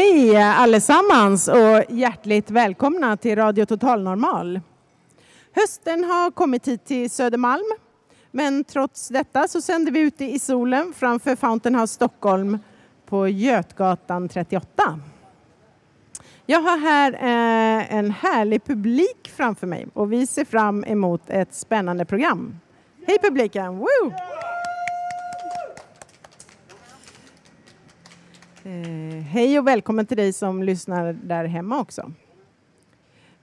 Hej allesammans och hjärtligt välkomna till Radio Total Normal. Hösten har kommit hit till Södermalm, men trots detta så sänder vi ute i solen framför Fountain House Stockholm på Götgatan 38. Jag har här eh, en härlig publik framför mig och vi ser fram emot ett spännande program. Hej publiken! Woo! Eh, hej och välkommen till dig som lyssnar där hemma också.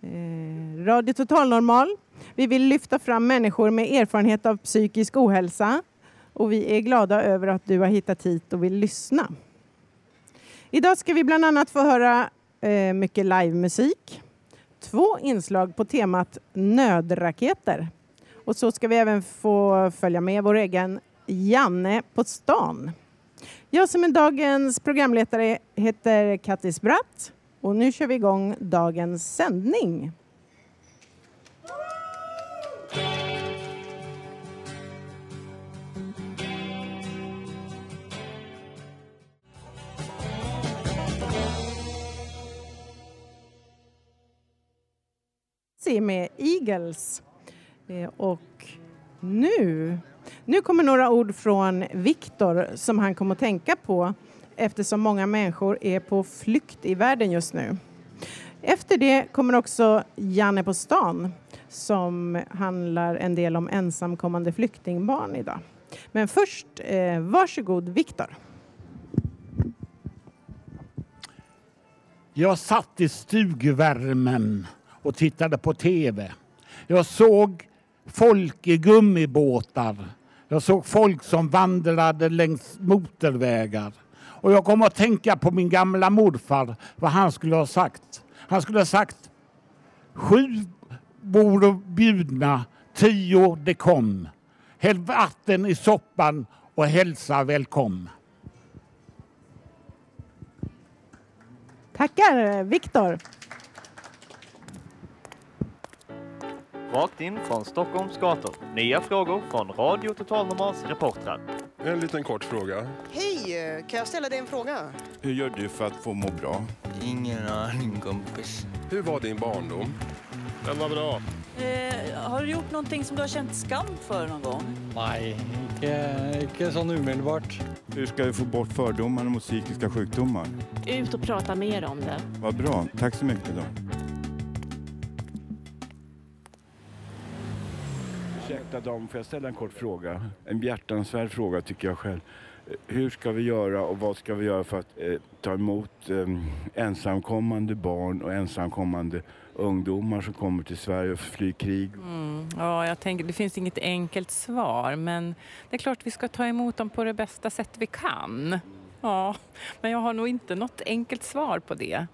Eh, Radio Total Normal. Vi vill lyfta fram människor med erfarenhet av psykisk ohälsa och vi är glada över att du har hittat hit och vill lyssna. Idag ska vi bland annat få höra eh, mycket livemusik, två inslag på temat nödraketer och så ska vi även få följa med vår egen Janne på stan. Jag som är dagens programledare heter Kattis Bratt och nu kör vi igång dagens sändning. Med Eagles. Eh, och nu nu kommer några ord från Viktor som han kommer att tänka på eftersom många människor är på flykt i världen just nu. Efter det kommer också Janne på stan som handlar en del om ensamkommande flyktingbarn idag. Men först, eh, varsågod Viktor. Jag satt i stugvärmen och tittade på tv. Jag såg folk i gummibåtar. Jag såg folk som vandrade längs motorvägar. Och jag kom att tänka på min gamla morfar, vad han skulle ha sagt. Han skulle ha sagt Sju bor bjudna, tio det kom. Häll vatten i soppan och hälsa välkommen. Tackar Viktor. Rakt in från Stockholms gator. Nya frågor från Radio Total Normals reportrar. En liten kort fråga. Hej! Kan jag ställa dig en fråga? Hur gör du för att få må bra? Ingen aning kompis. Hur var din barndom? Den var bra. Eh, har du gjort någonting som du har känt skam för någon gång? Nej, inte, inte sån omedelbart. Hur ska vi få bort fördomarna mot psykiska sjukdomar? Ut och prata mer om det. Vad bra. Tack så mycket då. Ursäkta dam, får jag ställa en kort fråga? En behjärtansvärd fråga tycker jag själv. Eh, hur ska vi göra och vad ska vi göra för att eh, ta emot eh, ensamkommande barn och ensamkommande ungdomar som kommer till Sverige och flyr krig? Mm, ja, jag tänker, det finns inget enkelt svar, men det är klart vi ska ta emot dem på det bästa sätt vi kan. Ja, men jag har nog inte något enkelt svar på det.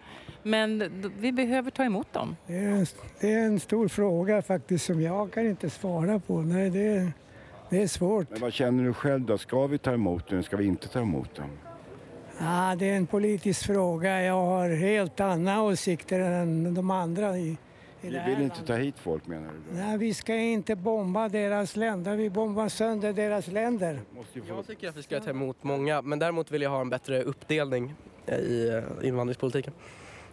Men vi behöver ta emot dem. Det är, en, det är en stor fråga faktiskt som jag kan inte svara på. Nej, det, det är svårt. Men vad känner du själv då? Ska vi ta emot dem eller ska vi inte ta emot dem? Ja, det är en politisk fråga. Jag har helt andra åsikter än de andra i Vi det här vill landet. inte ta hit folk menar du? Då? Nej, vi ska inte bomba deras länder. Vi bombar sönder deras länder. Jag tycker att vi ska ta emot många, men däremot vill jag ha en bbättre uppdelning i eh, invandringspolitiken.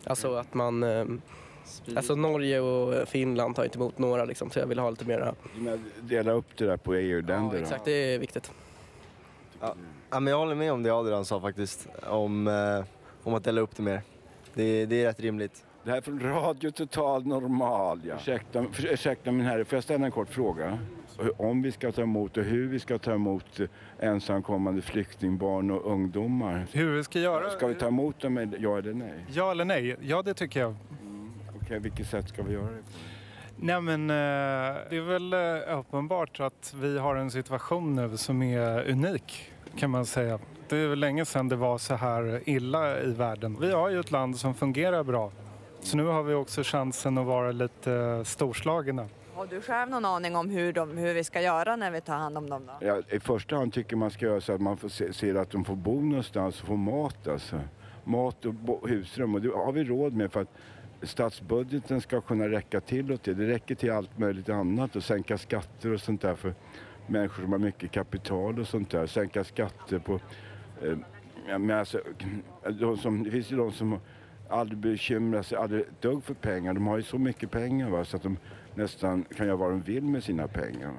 Alltså att man... eh, Alltså Norge och Finland tar inte emot några liksom, så jag vill ha lite menar, Dela upp det där på EU-länder Ja, exakt, det är viktigt. Ja, men jag håller med om det Adrian sa faktiskt, om, eh, om att dela upp det mer. Det, det är rätt rimligt. Det här är från Radio Total Normal. Ja. Ursäkta, för, ursäkta min herre, får jag ställa en kort fråga? Om vi ska ta emot och hur vi ska ta emot ensamkommande flyktingbarn och ungdomar. Hur vi ska göra? Ska vi ta emot dem, med ja eller nej? Ja eller nej? Ja, det tycker jag. Okej, vilket sätt ska vi göra det på? Nej men eh, det är väl eh, uppenbart att vi har en situation nu som är unik kan man säga. Det är väl länge sedan det var så här illa i världen. Vi har ju ett land som fungerar bra. Så nu har vi också chansen att vara lite eh, storslagna. Har du själv någon aning om hur, de, hur vi ska göra när vi tar hand om dem då? Ja, I första hand tycker man ska göra så att man får se, ser att de får bo någonstans och få mat alltså. Mat och bo, husrum och det har vi råd med för att statsbudgeten ska kunna räcka till och till. Det räcker till allt möjligt annat och sänka skatter och sånt där för människor som har mycket kapital och sånt där. Sänka skatter på... Eh, men alltså, de som, det finns ju de som aldrig bekymrar sig aldrig ett dugg för pengar. De har ju så mycket pengar va, så att de nästan kan göra vad de vill med sina pengar.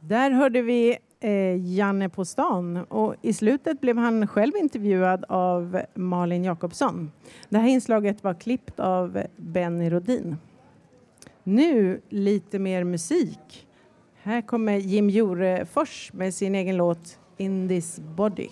Där hörde vi eh, Janne på stan och i slutet blev han själv intervjuad av Malin Jakobsson. Det här inslaget var klippt av Benny Rodin. Nu lite mer musik. Här kommer Jim Jorefors med sin egen låt In this body.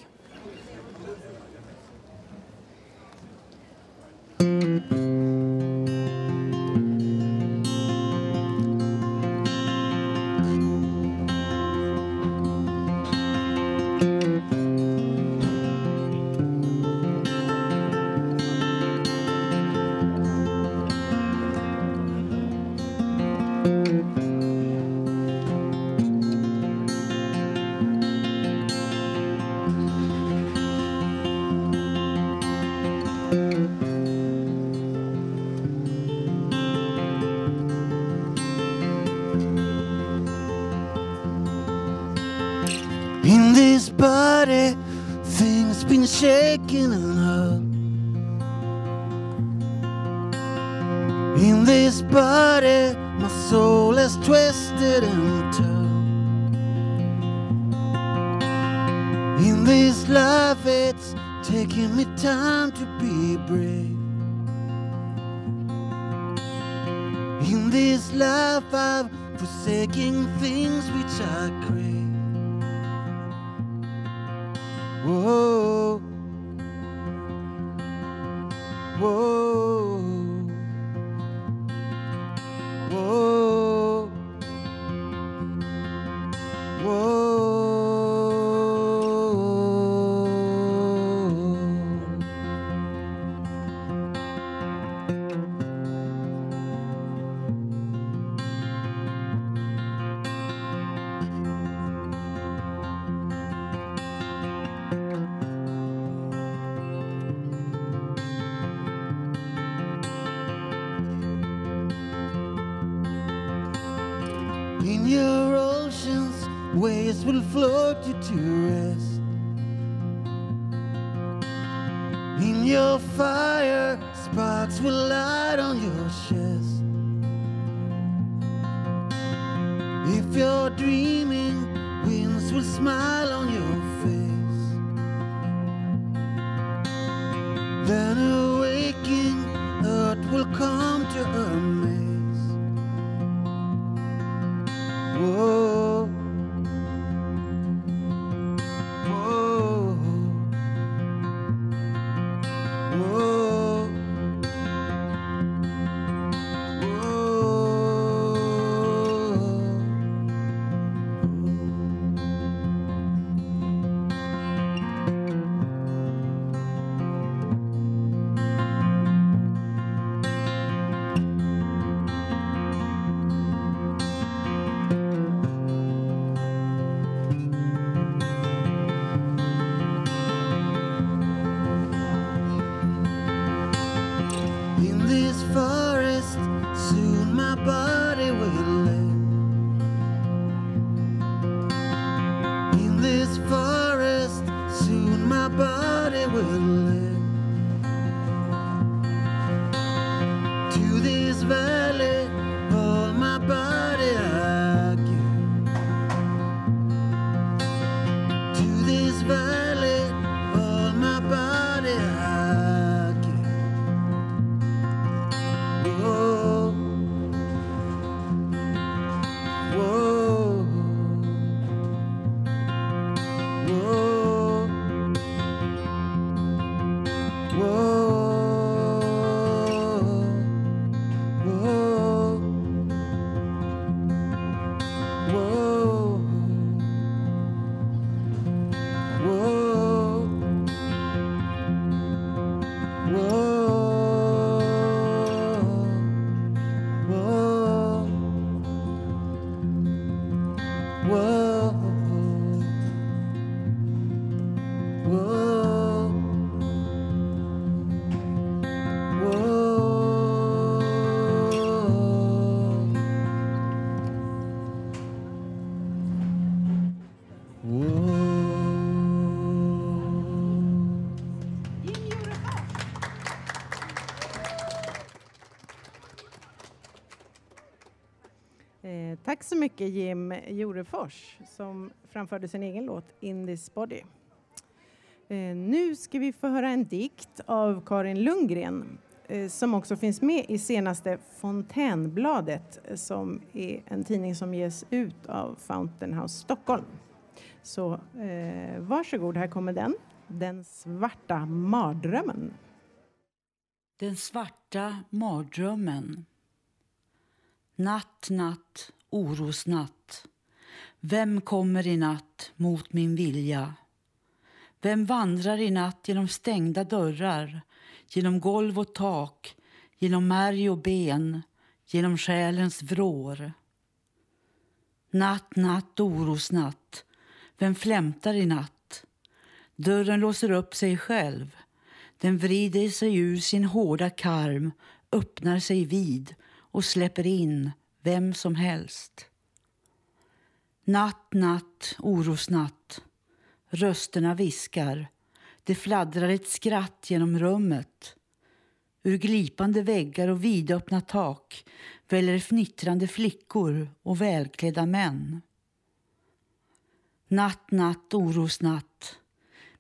Will float you to rest. Så mycket Jim Jorefors som framförde sin egen låt In this body. Eh, nu ska vi få höra en dikt av Karin Lundgren eh, som också finns med i senaste Fontänbladet som är en tidning som ges ut av Fountain House Stockholm. Så eh, varsågod, här kommer den. Den svarta mardrömmen. Den svarta mardrömmen. Natt, natt, orosnatt. Vem kommer i natt mot min vilja? Vem vandrar i natt genom stängda dörrar, genom golv och tak, genom märg och ben, genom själens vrår? Natt, natt, orosnatt. Vem flämtar i natt? Dörren låser upp sig själv. Den vrider sig ur sin hårda karm, öppnar sig vid och släpper in vem som helst. Natt, natt, orosnatt. Rösterna viskar. Det fladdrar ett skratt genom rummet. Ur glipande väggar och vidöppna tak väller fnittrande flickor och välklädda män. Natt, natt, orosnatt.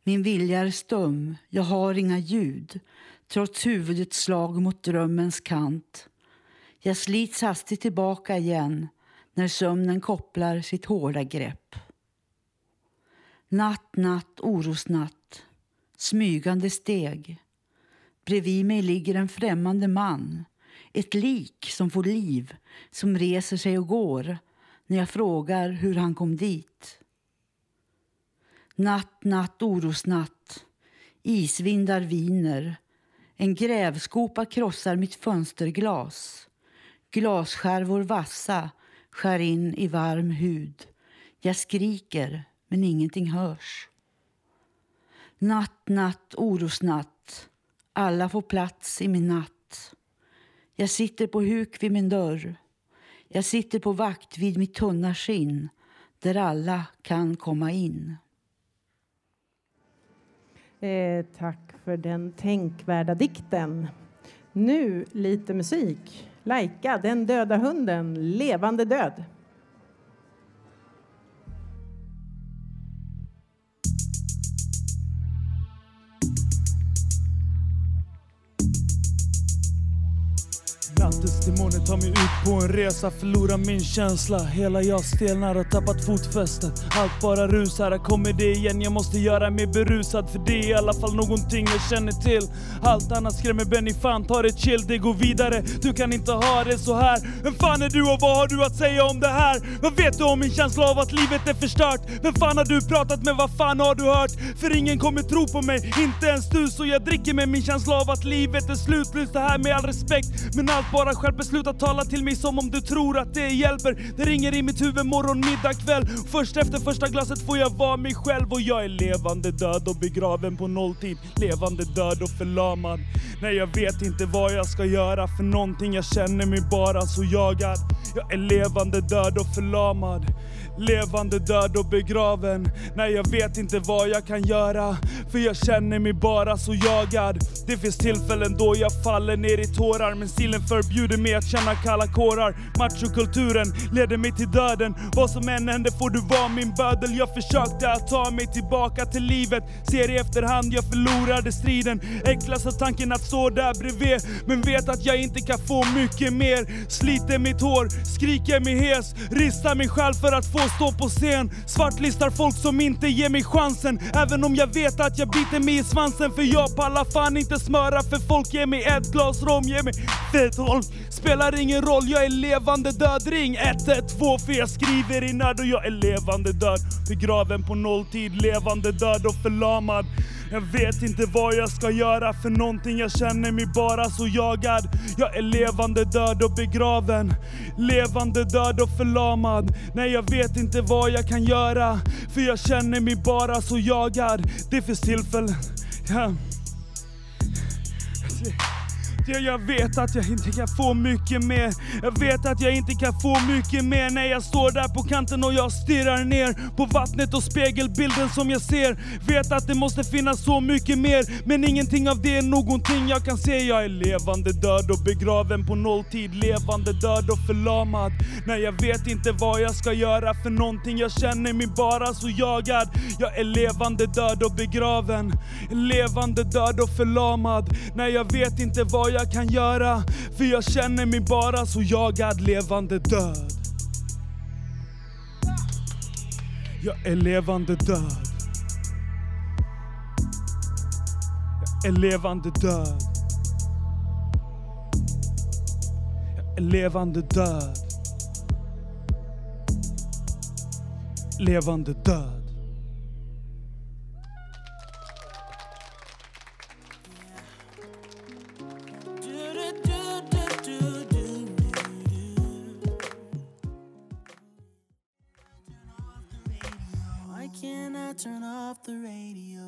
Min vilja är stum, jag har inga ljud trots huvudets slag mot drömmens kant. Jag slits hastigt tillbaka igen när sömnen kopplar sitt hårda grepp. Natt, natt, orosnatt, smygande steg. Bredvid mig ligger en främmande man, ett lik som får liv, som reser sig och går när jag frågar hur han kom dit. Natt, natt, orosnatt, isvindar viner. En grävskopa krossar mitt fönsterglas. Glasskärvor vassa skär in i varm hud. Jag skriker, men ingenting hörs. Natt, natt, orosnatt. Alla får plats i min natt. Jag sitter på huk vid min dörr. Jag sitter på vakt vid mitt tunna skinn där alla kan komma in. Eh, tack för den tänkvärda dikten. Nu lite musik. Laika, Den döda hunden, Levande död. Demonen demoner tar mig ut på en resa, förlorar min känsla. Hela jag stelnar har tappat fotfästet. Allt bara rusar, här kommer det igen. Jag måste göra mig berusad, för det är i alla fall någonting jag känner till. Allt annat skrämmer Benny, fan ta det chill, det går vidare. Du kan inte ha det så här. Vem fan är du och vad har du att säga om det här? Vad vet du om min känsla av att livet är förstört? Vem fan har du pratat med, vad fan har du hört? För ingen kommer tro på mig, inte ens du. Så jag dricker med min känsla av att livet är slut. det här med all respekt, men allt bara själv besluta tala till mig som om du tror att det hjälper. Det ringer i mitt huvud morgon, middag, kväll. Först efter första glaset får jag vara mig själv och jag är levande död och begraven på nolltid. Levande död och förlamad. Nej, jag vet inte vad jag ska göra för någonting. Jag känner mig bara så jagad. Jag är levande död och förlamad. Levande död och begraven. Nej, jag vet inte vad jag kan göra. För jag känner mig bara så jagad. Det finns tillfällen då jag faller ner i tårar. Men stilen förbjuder mig att känna kalla kårar. Machokulturen leder mig till döden. Vad som än händer får du vara min bödel. Jag försökte att ta mig tillbaka till livet. Ser i efterhand jag förlorade striden. Äcklas av tanken att stå där bredvid. Men vet att jag inte kan få mycket mer. Sliter mitt hår, skriker mig hes. Ristar mig själv för att få stå på scen. Svartlistar folk som inte ger mig chansen. Även om jag vet att jag biter mig i svansen. För jag pallar fan inte smöra för folk. Ge mig ett glas rom, ge mig fett holm. Spelar ingen roll, jag är levande död. Ring 112 för jag skriver i nöd och jag är levande död. Begraven på nolltid, levande död och förlamad. Jag vet inte vad jag ska göra för någonting, jag känner mig bara så jagad. Jag är levande död och begraven, levande död och förlamad. Nej, jag vet inte vad jag kan göra, för jag känner mig bara så jagad. Det finns tillfällen, Yeah. Ja, jag vet att jag inte kan få mycket mer. Jag vet att jag inte kan få mycket mer när jag står där på kanten och jag stirrar ner på vattnet och spegelbilden som jag ser. Vet att det måste finnas så mycket mer, men ingenting av det är någonting jag kan se. Jag är levande död och begraven på nolltid, levande död och förlamad. När jag vet inte vad jag ska göra för någonting, jag känner mig bara så jagad. Jag är levande död och begraven, levande död och förlamad. När jag vet inte vad jag kan göra, för jag känner mig bara så jagad, levande död. Jag är levande död. Jag är levande död. Jag är levande död. Levande död. Off the radio?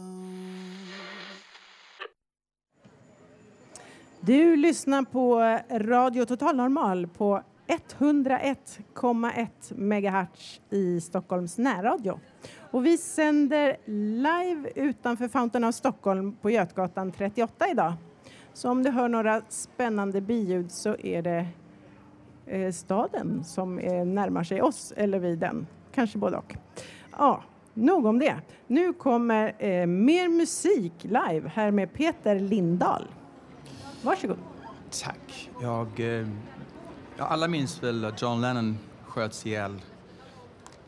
Du lyssnar på Radio Total Normal på 101,1 MHz i Stockholms närradio. Och vi sänder live utanför Fountain of Stockholm på Götgatan 38 idag. Så om du hör några spännande biljud så är det eh, staden som eh, närmar sig oss, eller vi den. Kanske både och. Ja, nog om det. Nu kommer eh, mer musik live här med Peter Lindahl. Varsågod. Tack. Jag, eh, alla minns väl att John Lennon sköts ihjäl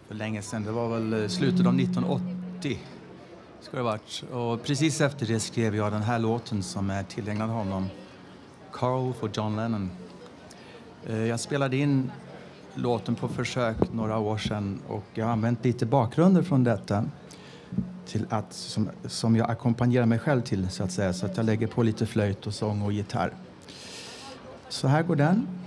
för länge sedan. Det var väl eh, slutet av 1980. Ska det varit. Och precis efter det skrev jag den här låten som är tillägnad honom. Carl for John Lennon. Eh, Jag spelade in låten på försök några år sedan och jag har använt lite bakgrunder från detta till att, som, som jag ackompanjerar mig själv till så att säga. Så att jag lägger på lite flöjt och sång och gitarr. Så här går den.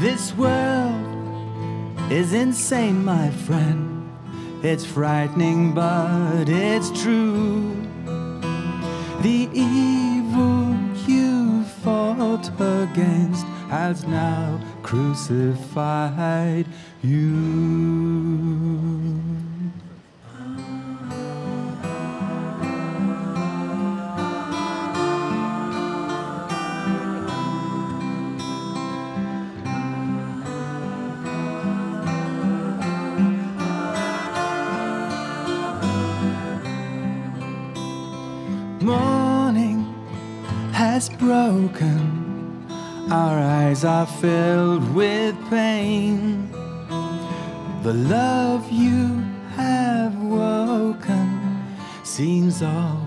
This world is insane, my friend. It's frightening, but it's true. The evil you fought against has now crucified you. Broken. Our eyes are filled with pain. The love you have woken seems almost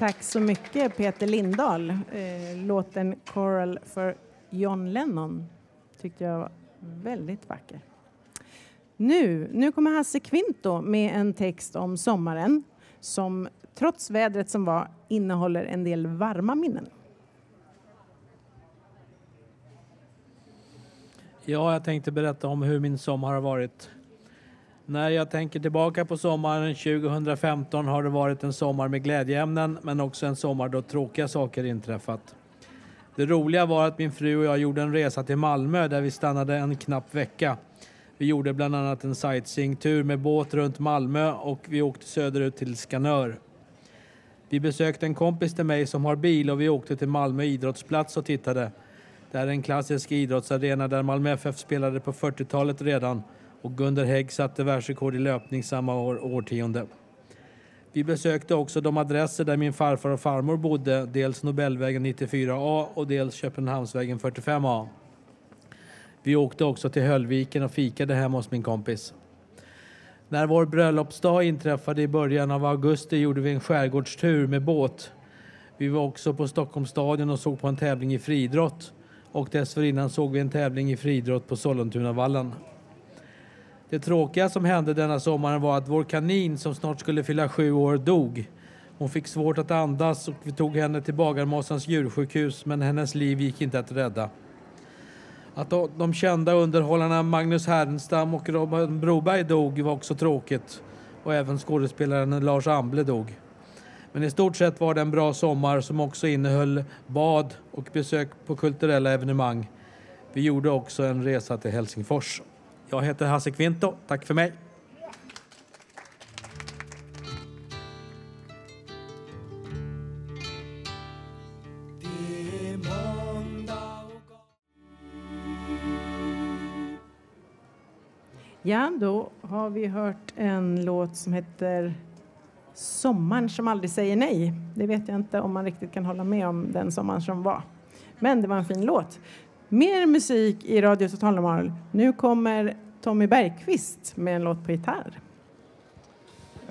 Tack så mycket Peter Lindahl. Eh, låten Coral för John Lennon tyckte jag var väldigt vacker. Nu, nu kommer Hasse Kvinto med en text om sommaren som trots vädret som var innehåller en del varma minnen. Ja, jag tänkte berätta om hur min sommar har varit. När jag tänker tillbaka på sommaren 2015 har det varit en sommar med glädjeämnen men också en sommar då tråkiga saker inträffat. Det roliga var att min fru och jag gjorde en resa till Malmö där vi stannade en knapp vecka. Vi gjorde bland annat en sightseeingtur med båt runt Malmö och vi åkte söderut till Skanör. Vi besökte en kompis till mig som har bil och vi åkte till Malmö idrottsplats och tittade. Det är en klassisk idrottsarena där Malmö FF spelade på 40-talet redan och Gunder Hägg satte världsrekord i löpning samma år, årtionde. Vi besökte också de adresser där min farfar och farmor bodde, dels Nobelvägen 94A och dels Köpenhamnsvägen 45A. Vi åkte också till Höllviken och fikade hemma hos min kompis. När vår bröllopsdag inträffade i början av augusti gjorde vi en skärgårdstur med båt. Vi var också på Stockholmsstadion och såg på en tävling i friidrott och dessförinnan såg vi en tävling i friidrott på Sollentunavallen. Det tråkiga som hände denna sommaren var att vår kanin som snart skulle fylla sju år dog. Hon fick svårt att andas och vi tog henne till Bagarmossans djursjukhus men hennes liv gick inte att rädda. Att de kända underhållarna Magnus Härenstam och Robin Broberg dog var också tråkigt och även skådespelaren Lars Amble dog. Men i stort sett var det en bra sommar som också innehöll bad och besök på kulturella evenemang. Vi gjorde också en resa till Helsingfors. Jag heter Hasse Kvinto. Tack för mig. Ja, då har vi hört en låt som heter Sommaren som aldrig säger nej. Det vet jag inte om man riktigt kan hålla med om den sommaren som var. Men det var en fin låt. Mer musik i Radio Totalnormal. Nu kommer Tommy Bergqvist med en låt på gitarr.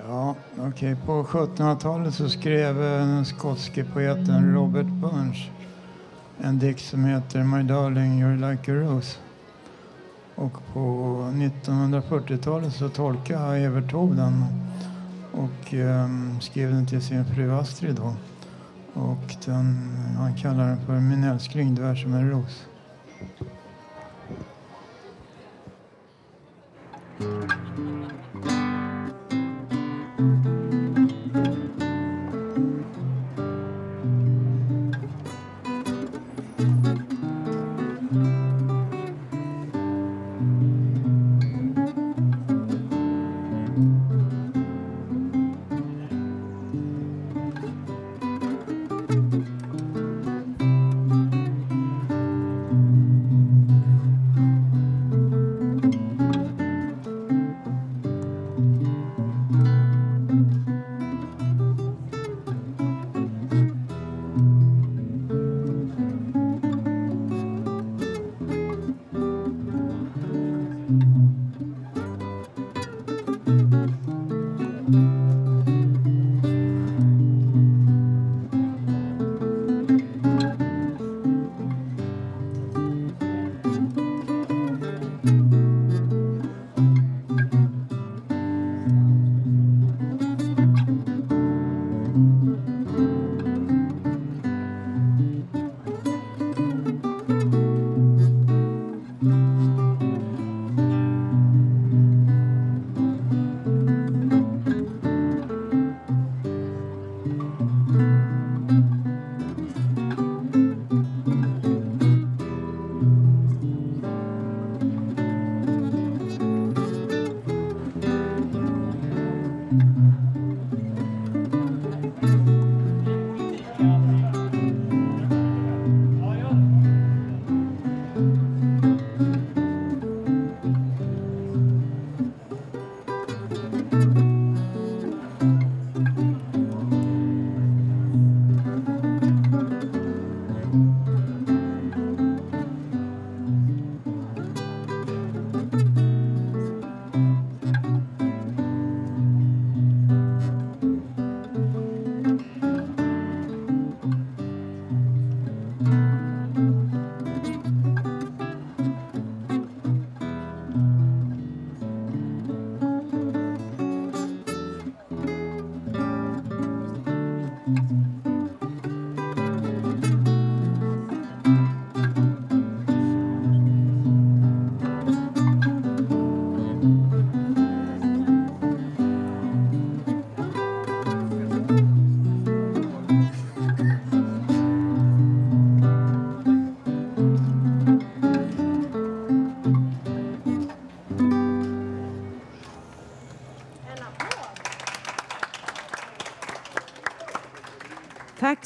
Ja, okej. På 1700-talet så skrev eh, den skotske poeten Robert Burns en dikt som heter My darling you're like a rose. Och på 1940-talet så tolkade Evert Taube den och um, skrev den till sin fru Astrid då. Och den, han kallar den för Min älskling, du är som en ros. Thank you.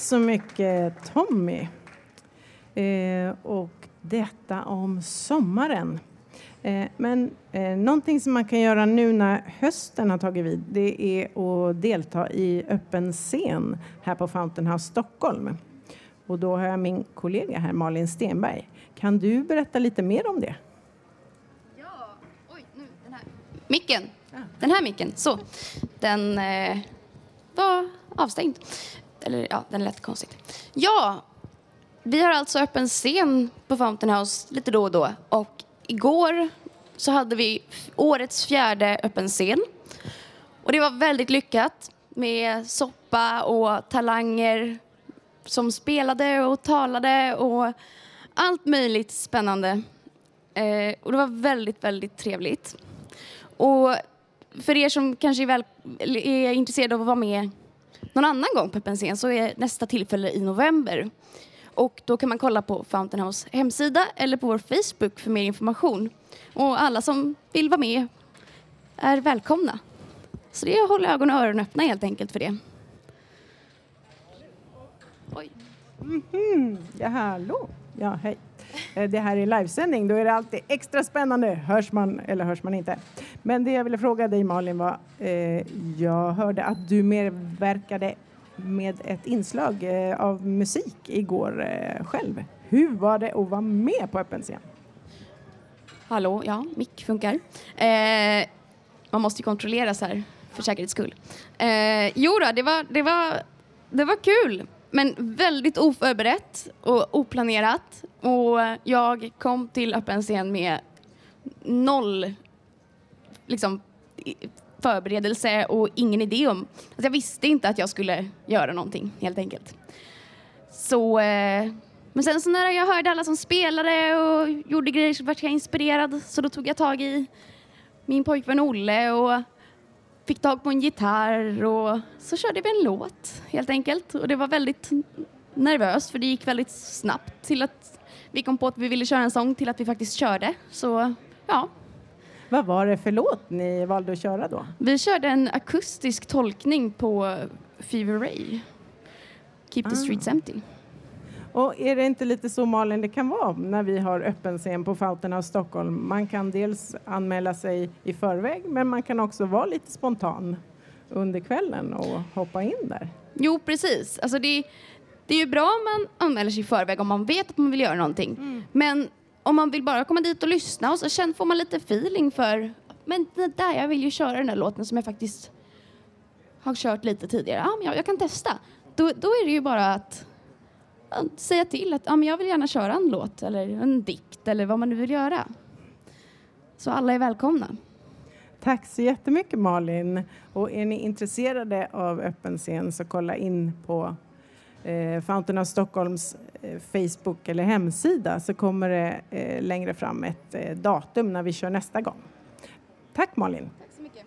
Så mycket Tommy. Eh, och detta om sommaren. Eh, men eh, någonting som man kan göra nu när hösten har tagit vid det är att delta i öppen scen här på Fountain House Stockholm. Och då har jag min kollega här, Malin Stenberg. Kan du berätta lite mer om det? Micken. Den här micken. Så. Den eh, var avstängd. Eller ja, den lät konstigt. Ja, vi har alltså öppen scen på Fountain House lite då och då. Och igår så hade vi årets fjärde öppen scen. Och det var väldigt lyckat med soppa och talanger som spelade och talade och allt möjligt spännande. Eh, och det var väldigt, väldigt trevligt. Och för er som kanske är, väl, är intresserade av att vara med någon annan gång på öppen scen så är nästa tillfälle i november. Och då kan man kolla på Fountain House hemsida eller på vår Facebook för mer information. Och alla som vill vara med är välkomna. Så det är att hålla ögon och öron öppna helt enkelt för det. Oj. Mm -hmm. Ja, hallå. Ja, hej. Eh, det här är livesändning, då är det alltid extra spännande. Hörs man eller hörs man inte? Men det jag ville fråga dig Malin var, eh, jag hörde att du medverkade med ett inslag eh, av musik igår eh, själv. Hur var det att vara med på öppen scen? Hallå, ja, mick funkar. Eh, man måste ju kontrollera så här för säkerhets skull. Eh, jo då, det var, det, var, det var kul, men väldigt oförberett och oplanerat. Och jag kom till öppen scen med noll liksom, förberedelse och ingen idé om... Alltså jag visste inte att jag skulle göra någonting, helt enkelt. Så... Eh, men sen så när jag hörde alla som spelade och gjorde grejer så vart jag inspirerad. Så då tog jag tag i min pojkvän Olle och fick tag på en gitarr och så körde vi en låt helt enkelt. Och det var väldigt nervöst för det gick väldigt snabbt till att vi kom på att vi ville köra en sång till att vi faktiskt körde. Så ja, Vad var det för låt ni valde att köra då? vi körde en akustisk tolkning på Fever Ray. Keep the Ah. streets empty. Och är det inte lite så Malin det kan vara när vi har öppen scen på Fountain of Stockholm? Man kan dels anmäla sig i förväg men man kan också vara lite spontan under kvällen och hoppa in där. Jo, precis. Alltså det, det är ju bra om man anmäler sig i förväg om man vet att man vill göra någonting. Men om man vill bara komma dit och lyssna och så känn, får man lite feeling för men det där, jag vill ju köra den där låten som jag faktiskt har kört lite tidigare. Ja, men jag, jag kan testa. Då, då är det ju bara att säga till att ja, men jag vill gärna köra en låt eller en dikt eller vad man nu vill göra. Så alla är välkomna. Tack så jättemycket Malin. Och är ni intresserade av öppen scen så kolla in på eh, Fountain of Stockholms eh, Facebook eller hemsida så kommer det eh, längre fram ett eh, datum när vi kör nästa gång. Tack Malin. Tack så mycket.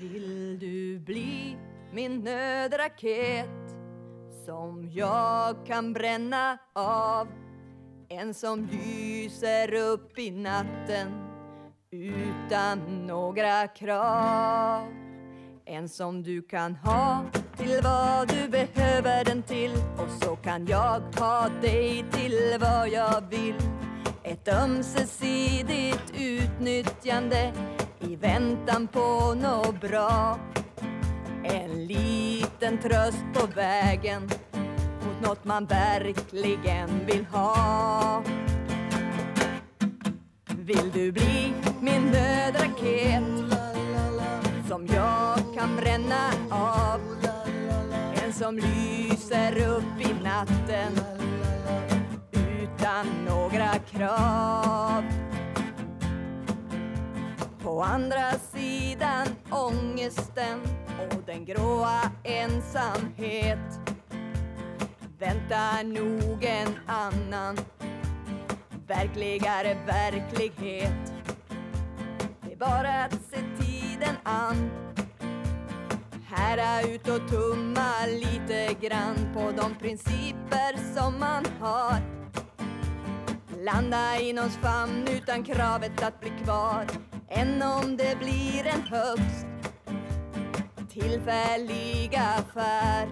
Vill du bli min nödraket som jag kan bränna av? En som lyser upp i natten utan några krav. En som du kan ha till vad du behöver den till och så kan jag ha dig till vad jag vill. Ett ömsesidigt utnyttjande i väntan på något bra. En liten tröst på vägen mot något man verkligen vill ha. Vill du bli min nödraket som jag kan bränna av? En som lyser upp i natten utan några krav. På andra sidan ångesten och den gråa ensamhet. Väntar nog en annan verkligare verklighet. Det är bara att se tiden an. Hära ut och tumma lite grann på de principer som man har. Landa i någons famn utan kravet att bli kvar. Än om det blir en högst tillfällig affär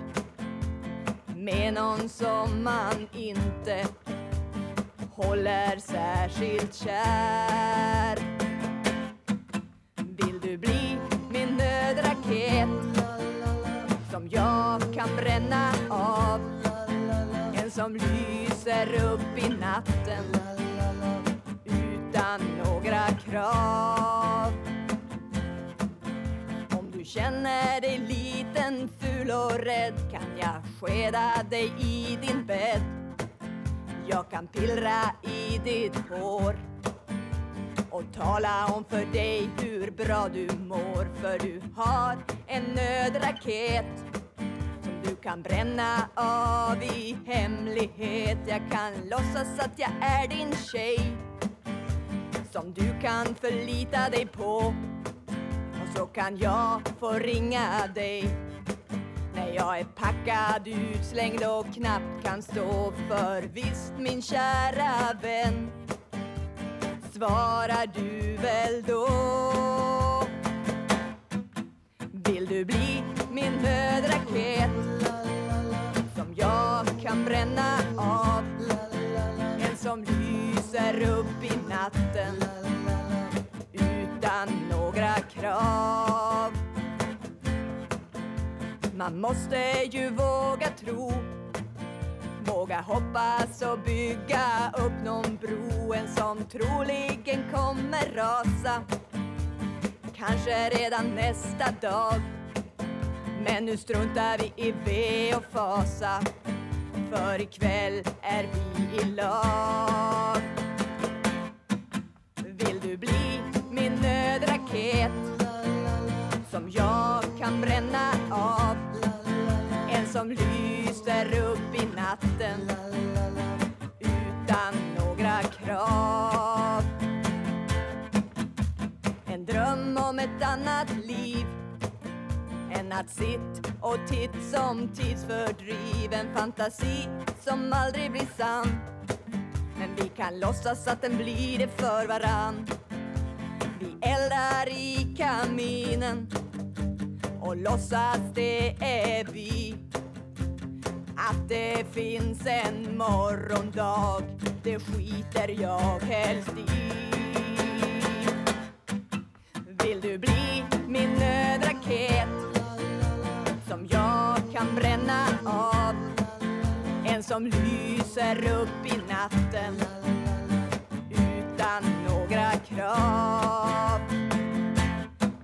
med någon som man inte håller särskilt kär. Vill du bli min nödraket som jag kan bränna av? En som lyser upp i natten utan några krav. Känner dig liten, ful och rädd kan jag skeda dig i din bädd. Jag kan pillra i ditt hår och tala om för dig hur bra du mår för du har en nödraket som du kan bränna av i hemlighet. Jag kan låtsas att jag är din tjej som du kan förlita dig på så kan jag få ringa dig. När jag är packad, utslängd och knappt kan stå för visst min kära vän. Svarar du väl då? Vill du bli min nödraket? Som jag kan bränna av. En som lyser upp i natten utan några krav. Man måste ju våga tro Våga hoppas och bygga upp någon bro. En som troligen kommer rasa Kanske redan nästa dag. Men nu struntar vi i ve och fasa För ikväll är vi i lag. Nödraket Som jag kan bränna av. En som lyser upp i natten Utan några krav. En dröm om ett annat liv än att sitt och titt som tidsfördriv En fantasi som aldrig blir sann. Men vi kan låtsas att den blir det för varann. Vi eldar i kaminen och låtsas det är vi. Att det finns en morgondag Det skiter jag helst i. Vill du bli min nödraket Som jag kan bränna av? En som lyser upp i natten några krav.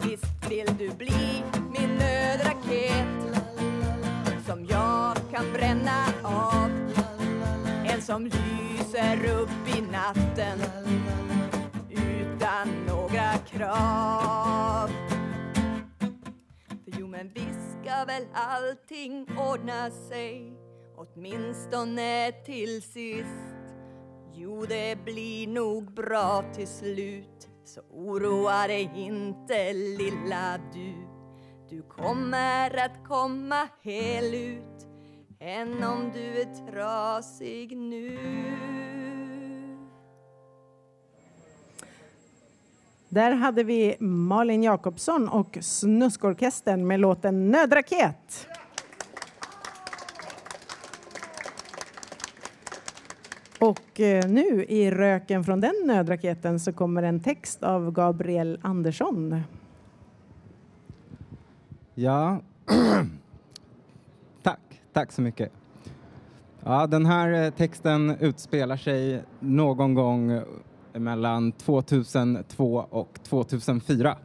Visst vill du bli min nödraket Som jag kan bränna av. En som lyser upp i natten Utan några krav. För jo men visst ska väl allting ordna sig Åtminstone till sist. Jo, det blir nog bra till slut. Så oroa dig inte lilla du. Du kommer att komma hel ut Än om du är trasig nu. Där hade vi Malin Jakobsson och Snuskorkestern med låten Nödraket. Och eh, nu i röken från den nödraketen så kommer en text av Gabriel Andersson. Ja, tack. Tack så mycket. Ja, den här eh, texten utspelar sig någon gång eh, mellan 2002 och 2004.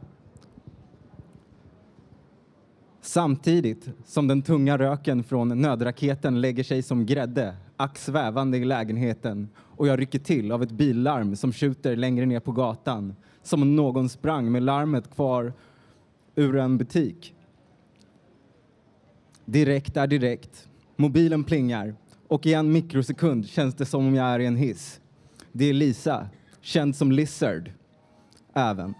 Samtidigt som den tunga röken från nödraketen lägger sig som grädde, ack svävande i lägenheten och jag rycker till av ett billarm som skjuter längre ner på gatan som om någon sprang med larmet kvar ur en butik. Direkt är direkt. Mobilen plingar och i en mikrosekund känns det som om jag är i en hiss. Det är Lisa, känd som Lizard, även.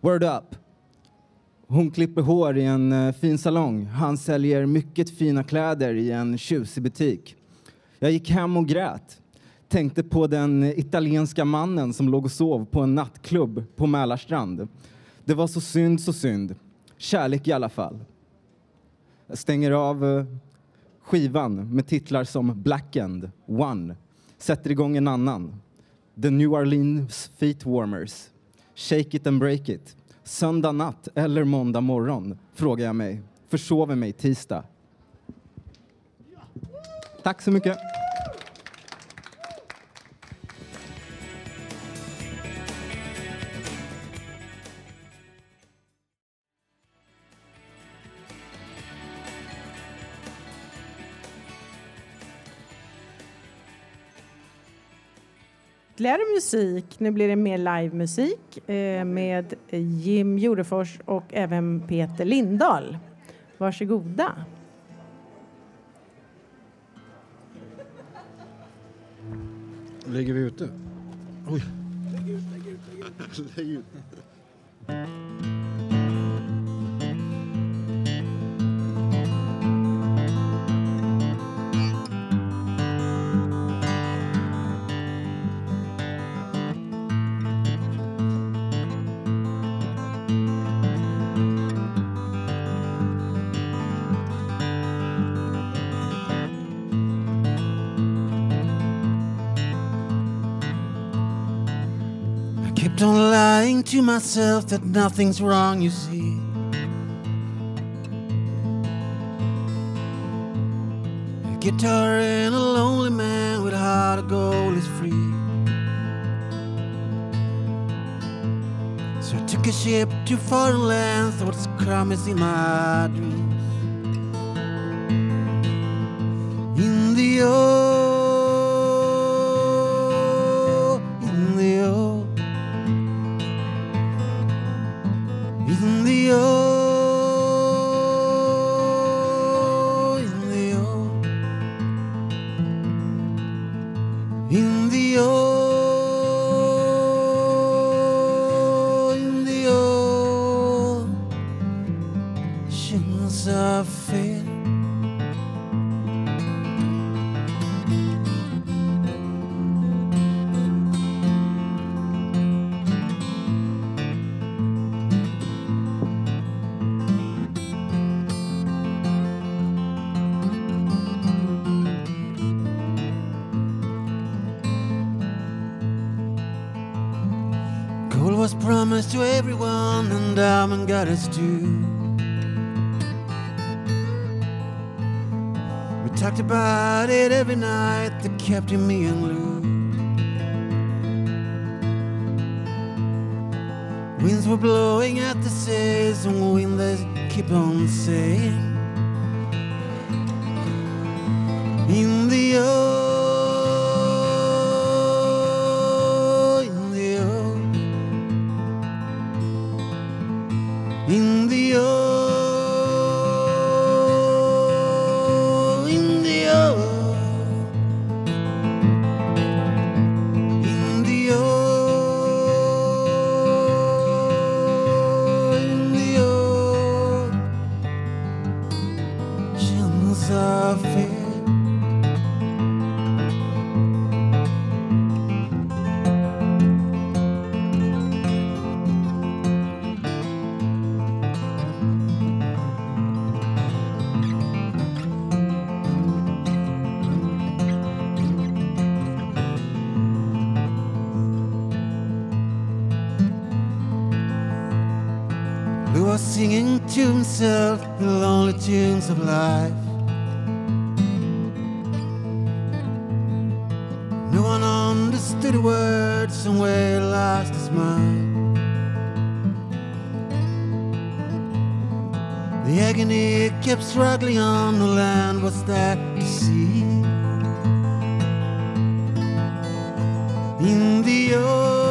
Word up! Hon klipper hår i en eh, fin salong. Han säljer mycket fina kläder i en tjusig butik. Jag gick hem och grät. Tänkte på den italienska mannen som låg och sov på en nattklubb på Mälarstrand. Det var så synd, så synd. Kärlek i alla fall. Jag stänger av eh, skivan med titlar som Blackened, One, sätter igång en annan. The New Orleans Feet Warmers, Shake It and Break It. Söndag natt eller måndag morgon, frågar jag mig. Försover mig tisdag. Tack så mycket. Ytterligare musik. Nu blir det mer livemusik eh, med Jim Jordefors och även Peter Lindahl. Varsågoda. Lägger vi ut det? Oj. Lägg ut, lägg ut, lägg ut. Lägg ut. To myself that nothing's wrong, you see. A guitar and a lonely man with a heart of gold is free. So I took a ship to foreign lands, crumbs in my dreams. Us too. We talked about it every night, the captain, me, and Lou. Winds were blowing at the sails, and wind keep on saying. To himself the lonely tunes of life. No one understood the words and where he lost his mind. The agony kept struggling on, the land was that to see. In the old,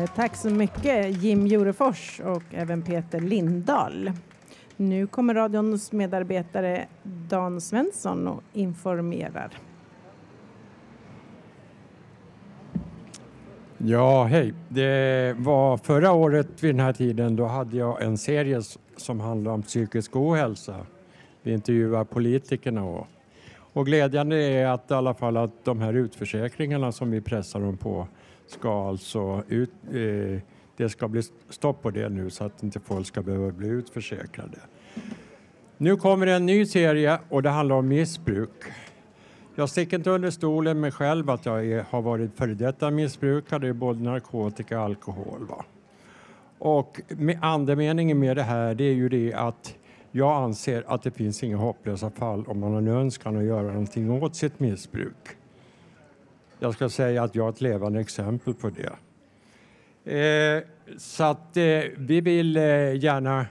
Eh, tack så mycket Jim Jurefors och även Peter Lindahl. Nu kommer radions medarbetare Dan Svensson och informerar. Ja, hej. Det var förra året vid den här tiden, då hade jag en serie som handlade om psykisk ohälsa. Vi intervjuade politikerna och, och glädjande är att i alla fall att de här utförsäkringarna som vi pressar dem på ska alltså ut, eh, det ska bli stopp på det nu så att inte folk ska behöva bli utförsäkrade. Nu kommer en ny serie och det handlar om missbruk. Jag sticker inte under stolen med själv att jag är, har varit före detta missbrukare i både narkotika och alkohol. Va? Och med andemeningen med det här det är ju det att jag anser att det finns inga hopplösa fall om man har en önskan att göra någonting åt sitt missbruk. Jag ska säga att jag är ett levande exempel på det. Eh, så att eh, vi vill eh, gärna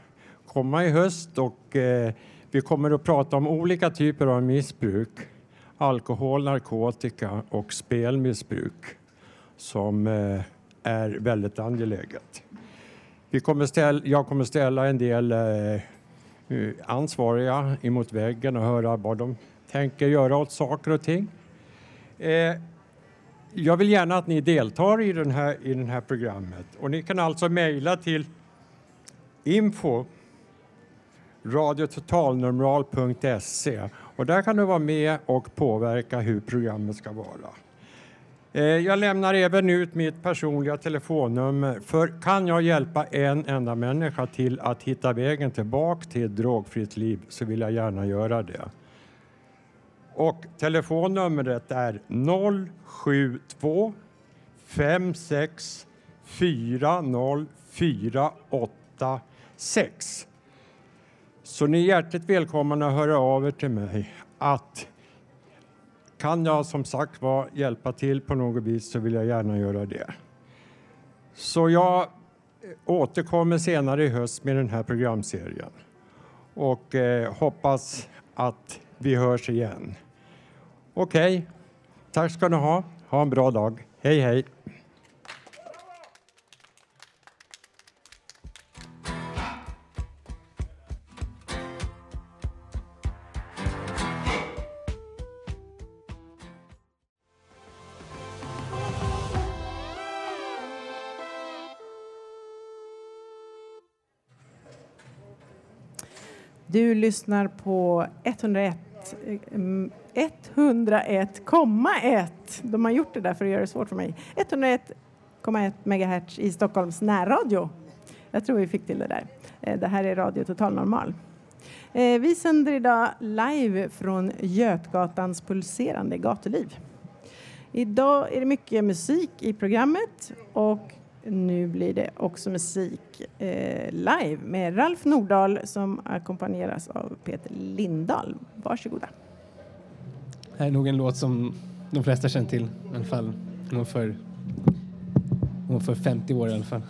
komma i höst och eh, vi kommer att prata om olika typer av missbruk. Alkohol, narkotika och spelmissbruk som eh, är väldigt angeläget. Vi kommer ställa, jag kommer ställa en del eh, eh, ansvariga emot väggen och höra vad de tänker göra åt saker och ting. Eh, jag vill gärna att ni deltar i den här, i den här programmet och ni kan alltså mejla till info radiototalnormal.se och där kan du vara med och påverka hur programmet ska vara. Eh, jag lämnar även ut mitt personliga telefonnummer för kan jag hjälpa en enda människa till att hitta vägen tillbaka till ett drogfritt liv så vill jag gärna göra det. Och telefonnumret är 072 56 40486. Så ni är hjärtligt välkomna att höra av er till mig. Att kan jag som sagt var hjälpa till på något vis så vill jag gärna göra det. Så jag återkommer senare i höst med den här programserien och eh, hoppas att vi hörs igen. Okej, tack ska ni ha. Ha en bra dag. Hej, hej. Du lyssnar på 101 101,1. Eh, De har gjort det där för att göra det svårt för mig. 101,1 megahertz i Stockholms närradio. Jag tror vi fick till det där. Eh, det här är Radio Total Normal. Eh, vi sänder idag live från Götgatans pulserande gatuliv. Idag är det mycket musik i programmet och nu blir det också musik eh, live med Ralf Nordahl som ackompanjeras av Peter Lindahl. Varsågoda. Det här är nog en låt som de flesta känner till, i alla fall om för, om för 50 år i alla fall.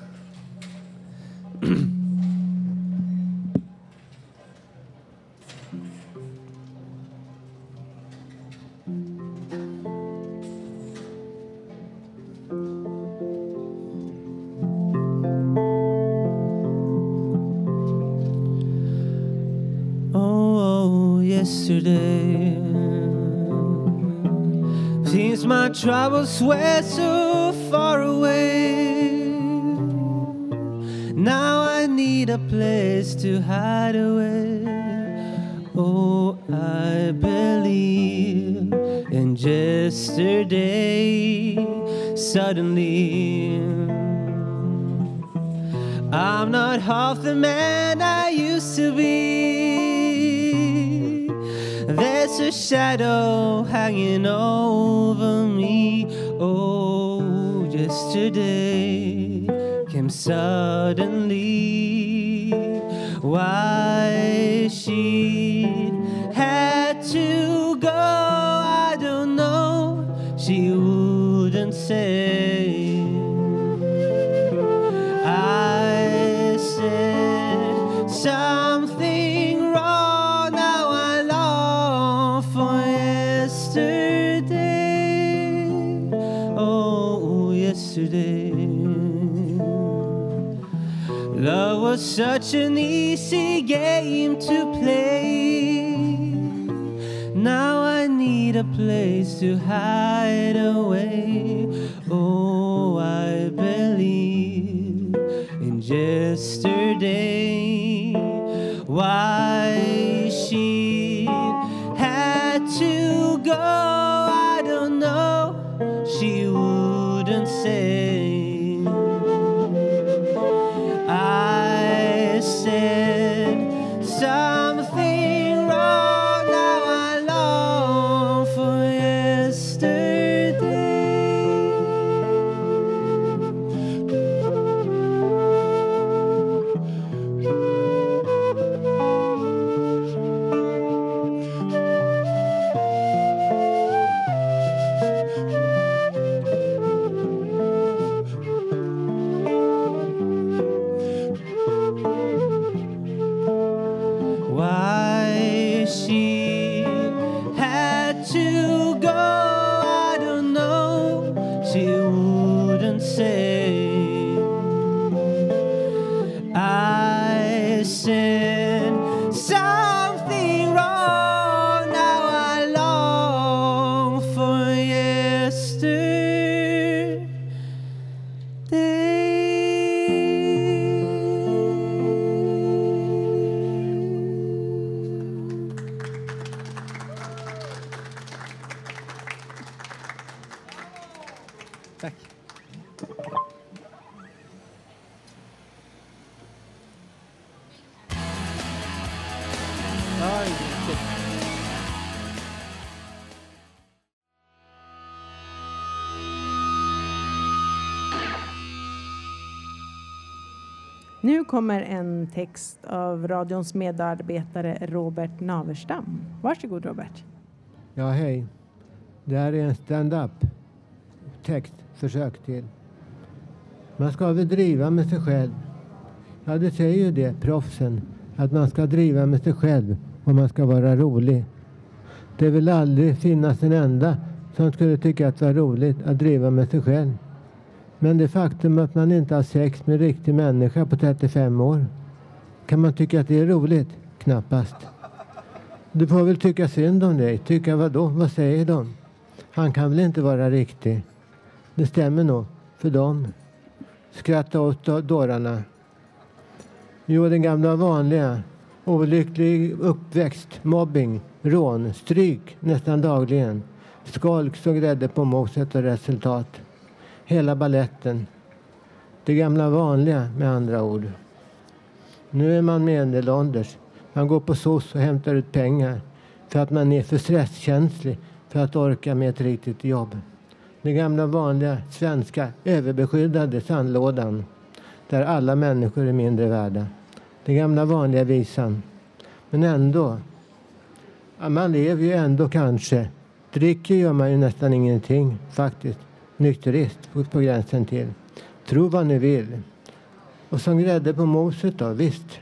Were so far away. Now I need a place to hide away. Such an easy game to play. Now I need a place to hide away. Oh, I believe in yesterday. Why Tack. Nu kommer en text av radions medarbetare Robert Naverstam. Varsågod Robert. Ja, hej. Det här är en stand-up text, försök till. Man ska väl driva med sig själv. Ja, det säger ju det, proffsen. Att man ska driva med sig själv och man ska vara rolig. Det vill aldrig finnas en enda som skulle tycka att det var roligt att driva med sig själv. Men det faktum att man inte har sex med en riktig människa på 35 år. Kan man tycka att det är roligt? Knappast. Du får väl tycka synd om dig. Tycka vad då? Vad säger de? Han kan väl inte vara riktig? Det stämmer nog för dem. Skratta åt dårarna. Jo, den gamla vanliga. Olycklig uppväxt, mobbing, rån, stryk nästan dagligen. Skolk som grädde på moset och resultat. Hela balletten. Det gamla vanliga med andra ord. Nu är man medelålders. Man går på SOS och hämtar ut pengar för att man är för stresskänslig för att orka med ett riktigt jobb. Den gamla vanliga svenska överbeskyddade sandlådan där alla människor är mindre värda. Den gamla vanliga visan. Men ändå. Man lever ju ändå kanske. Dricker gör man ju nästan ingenting faktiskt. Nykterist på- gränsen till. Tro vad ni vill. Och som grädde på moset då, visst.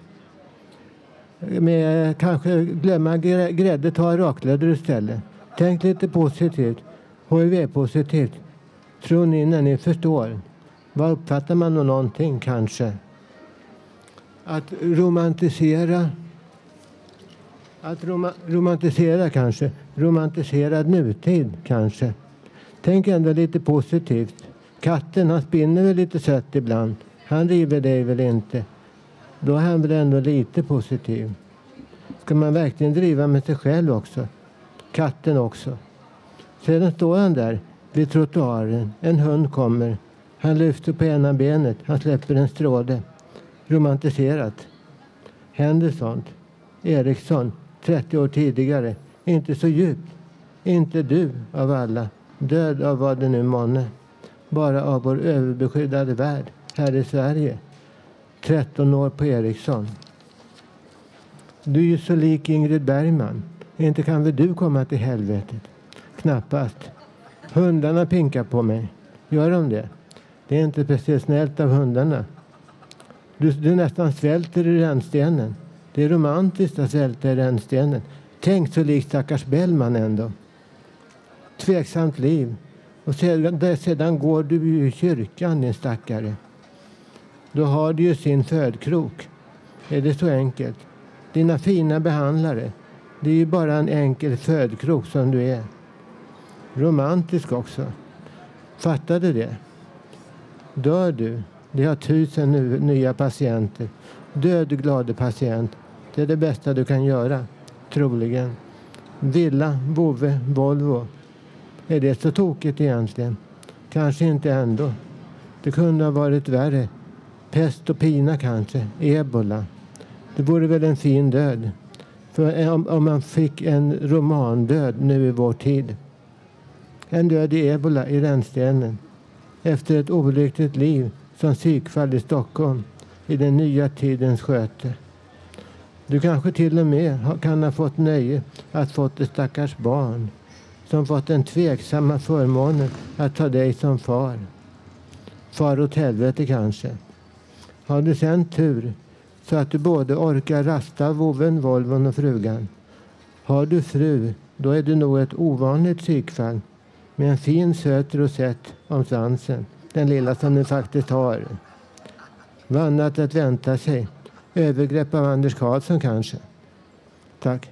Med kanske glömma grädde, ta raklödder istället. Tänk lite positivt. HIV-positivt. Tror ni när ni förstår? Vad uppfattar man av någonting kanske? Att romantisera. Att rom romantisera kanske. Romantiserad nutid kanske. Tänk ändå lite positivt. Katten han spinner väl lite sött ibland. Han river dig väl inte. Då är han väl ändå lite positiv. Ska man verkligen driva med sig själv också? Katten också. Sedan står han där vid trottoaren. En hund kommer. Han lyfter på ena benet. Han släpper en stråle. Romantiserat. Händer sånt? Eriksson, 30 år tidigare. Inte så djupt. Inte du av alla. Död av vad det nu månne. Bara av vår överbeskyddade värld här i Sverige. 13 år på Eriksson. Du är ju så lik Ingrid Bergman. Inte kan väl du komma till helvetet? Knappast. Hundarna pinkar på mig. Gör de det? Det är inte precis snällt av hundarna. Du, du nästan svälter i rännstenen. Det är romantiskt att svälta i rännstenen. Tänk så lik stackars Bellman ändå. Tveksamt liv. Och sedan, sedan går du ju i kyrkan, din stackare. då har du ju sin födkrok. Är det så enkelt? Dina fina behandlare, det är ju bara en enkel födkrok som du är. Romantisk också. Fattar du det? Dör du, det har tusen nu, nya patienter. Död glade patient, det är det bästa du kan göra. Troligen. Villa, vovve, Volvo. Är det så tokigt egentligen? Kanske inte ändå. Det kunde ha varit värre. Pest och pina kanske. Ebola. Det vore väl en fin död. För om, om man fick en romandöd nu i vår tid. En död i ebola i rännstenen. Efter ett olyckligt liv som psykfall i Stockholm i den nya tidens sköte. Du kanske till och med kan ha fått nöje att fått ett stackars barn som fått den tveksamma förmånen att ta dig som far. Far åt helvete kanske. Har du sen tur så att du både orkar rasta voven, Volvon och frugan. Har du fru, då är du nog ett ovanligt psykfall med en fin söt rosett om svansen, den lilla som den faktiskt har. Vad annat att vänta sig? Övergrepp av Anders Karlsson kanske? Tack.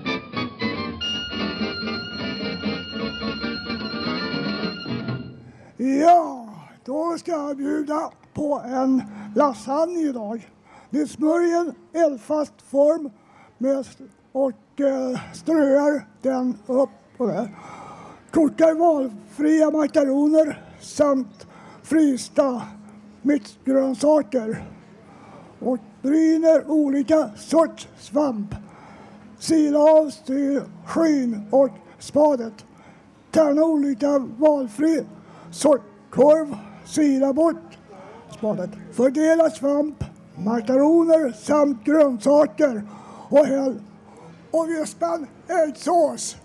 Ja, då ska jag bjuda på en lasagne idag. Det smörjer en eldfast form med, och eh, ströar den upp och där. Kokar valfria makaroner samt frysta mixgrönsaker och bryner olika sorts svamp. Sila av styr, skyn och spadet. Tärna olika valfri sortkorv, korv, bort spadet. Fördela svamp, makaroner samt grönsaker och häll och vispan äggsås.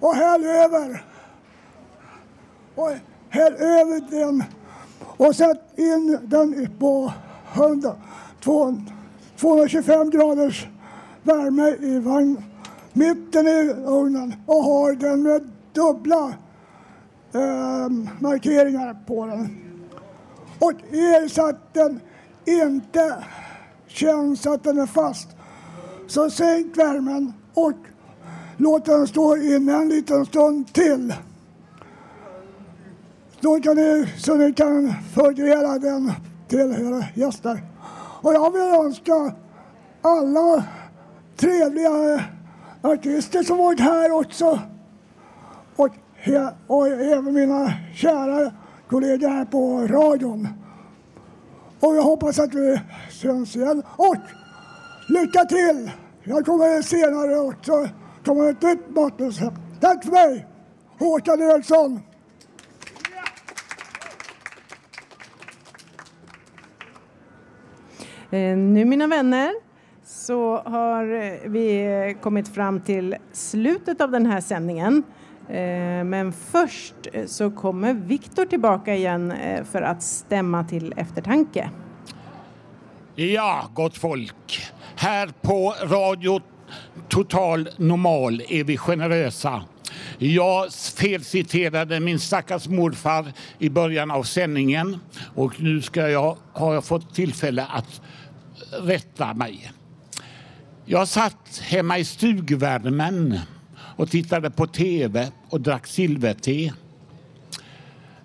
Och häll över. Och häll över den och sätt in den på 100, 225 graders värme i vagn, mitten i ugnen och har den med dubbla eh, markeringar på den. Och är så att den inte känns att den är fast så sänk värmen och låt den stå inne en liten stund till. Då kan ni, så ni kan fördela den till era gäster. Och jag vill önska alla trevliga artister som varit här också och, och även mina kära kollegor här på radion. Och jag hoppas att vi syns igen. Och lycka till! Jag kommer senare också komma ett nytt matrecept. Tack för mig! Håkan Eriksson! Ehm, nu mina vänner så har vi kommit fram till slutet av den här sändningen. Eh, men först eh, så kommer Viktor tillbaka igen eh, för att stämma till eftertanke. Ja, gott folk. Här på Radio Total Normal är vi generösa. Jag felciterade min stackars morfar i början av sändningen och nu ska jag, har jag fått tillfälle att rätta mig. Jag satt hemma i stugvärmen och tittade på tv och drack silverte.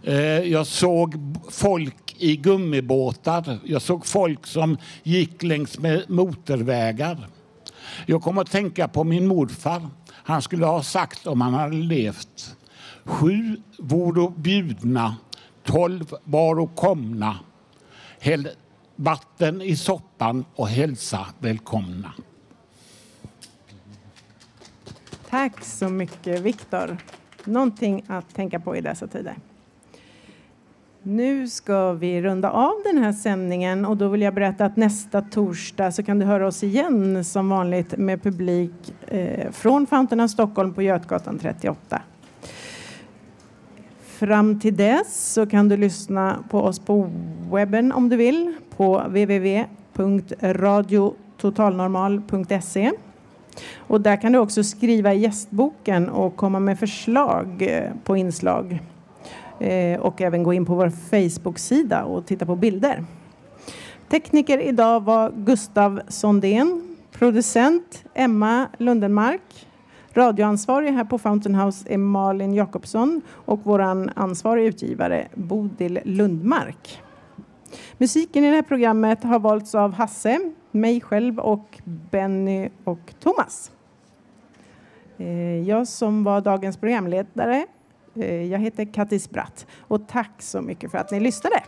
Eh, jag såg folk i gummibåtar. Jag såg folk som gick längs med motorvägar. Jag kom att tänka på min morfar. Han skulle ha sagt om han hade levt. Sju vore bjudna, Tolv varo komna. Häll vatten i soppan och hälsa välkomna. Tack så mycket, Viktor. Någonting att tänka på i dessa tider. Nu ska vi runda av den här sändningen och då vill jag berätta att nästa torsdag så kan du höra oss igen som vanligt med publik eh, från Fountain of Stockholm på Götgatan 38. Fram till dess så kan du lyssna på oss på webben om du vill på www.radiototalnormal.se. Och där kan du också skriva i gästboken och komma med förslag eh, på inslag. Eh, och även gå in på vår Facebook-sida och titta på bilder. Tekniker idag var Gustav Sondén. Producent Emma Lundenmark. Radioansvarig här på Fountain House är Malin Jakobsson och vår ansvarig utgivare Bodil Lundmark. Musiken i det här programmet har valts av Hasse, mig själv och Benny och Thomas. Eh, jag som var dagens programledare, eh, jag heter Kattis Bratt och tack så mycket för att ni lyssnade.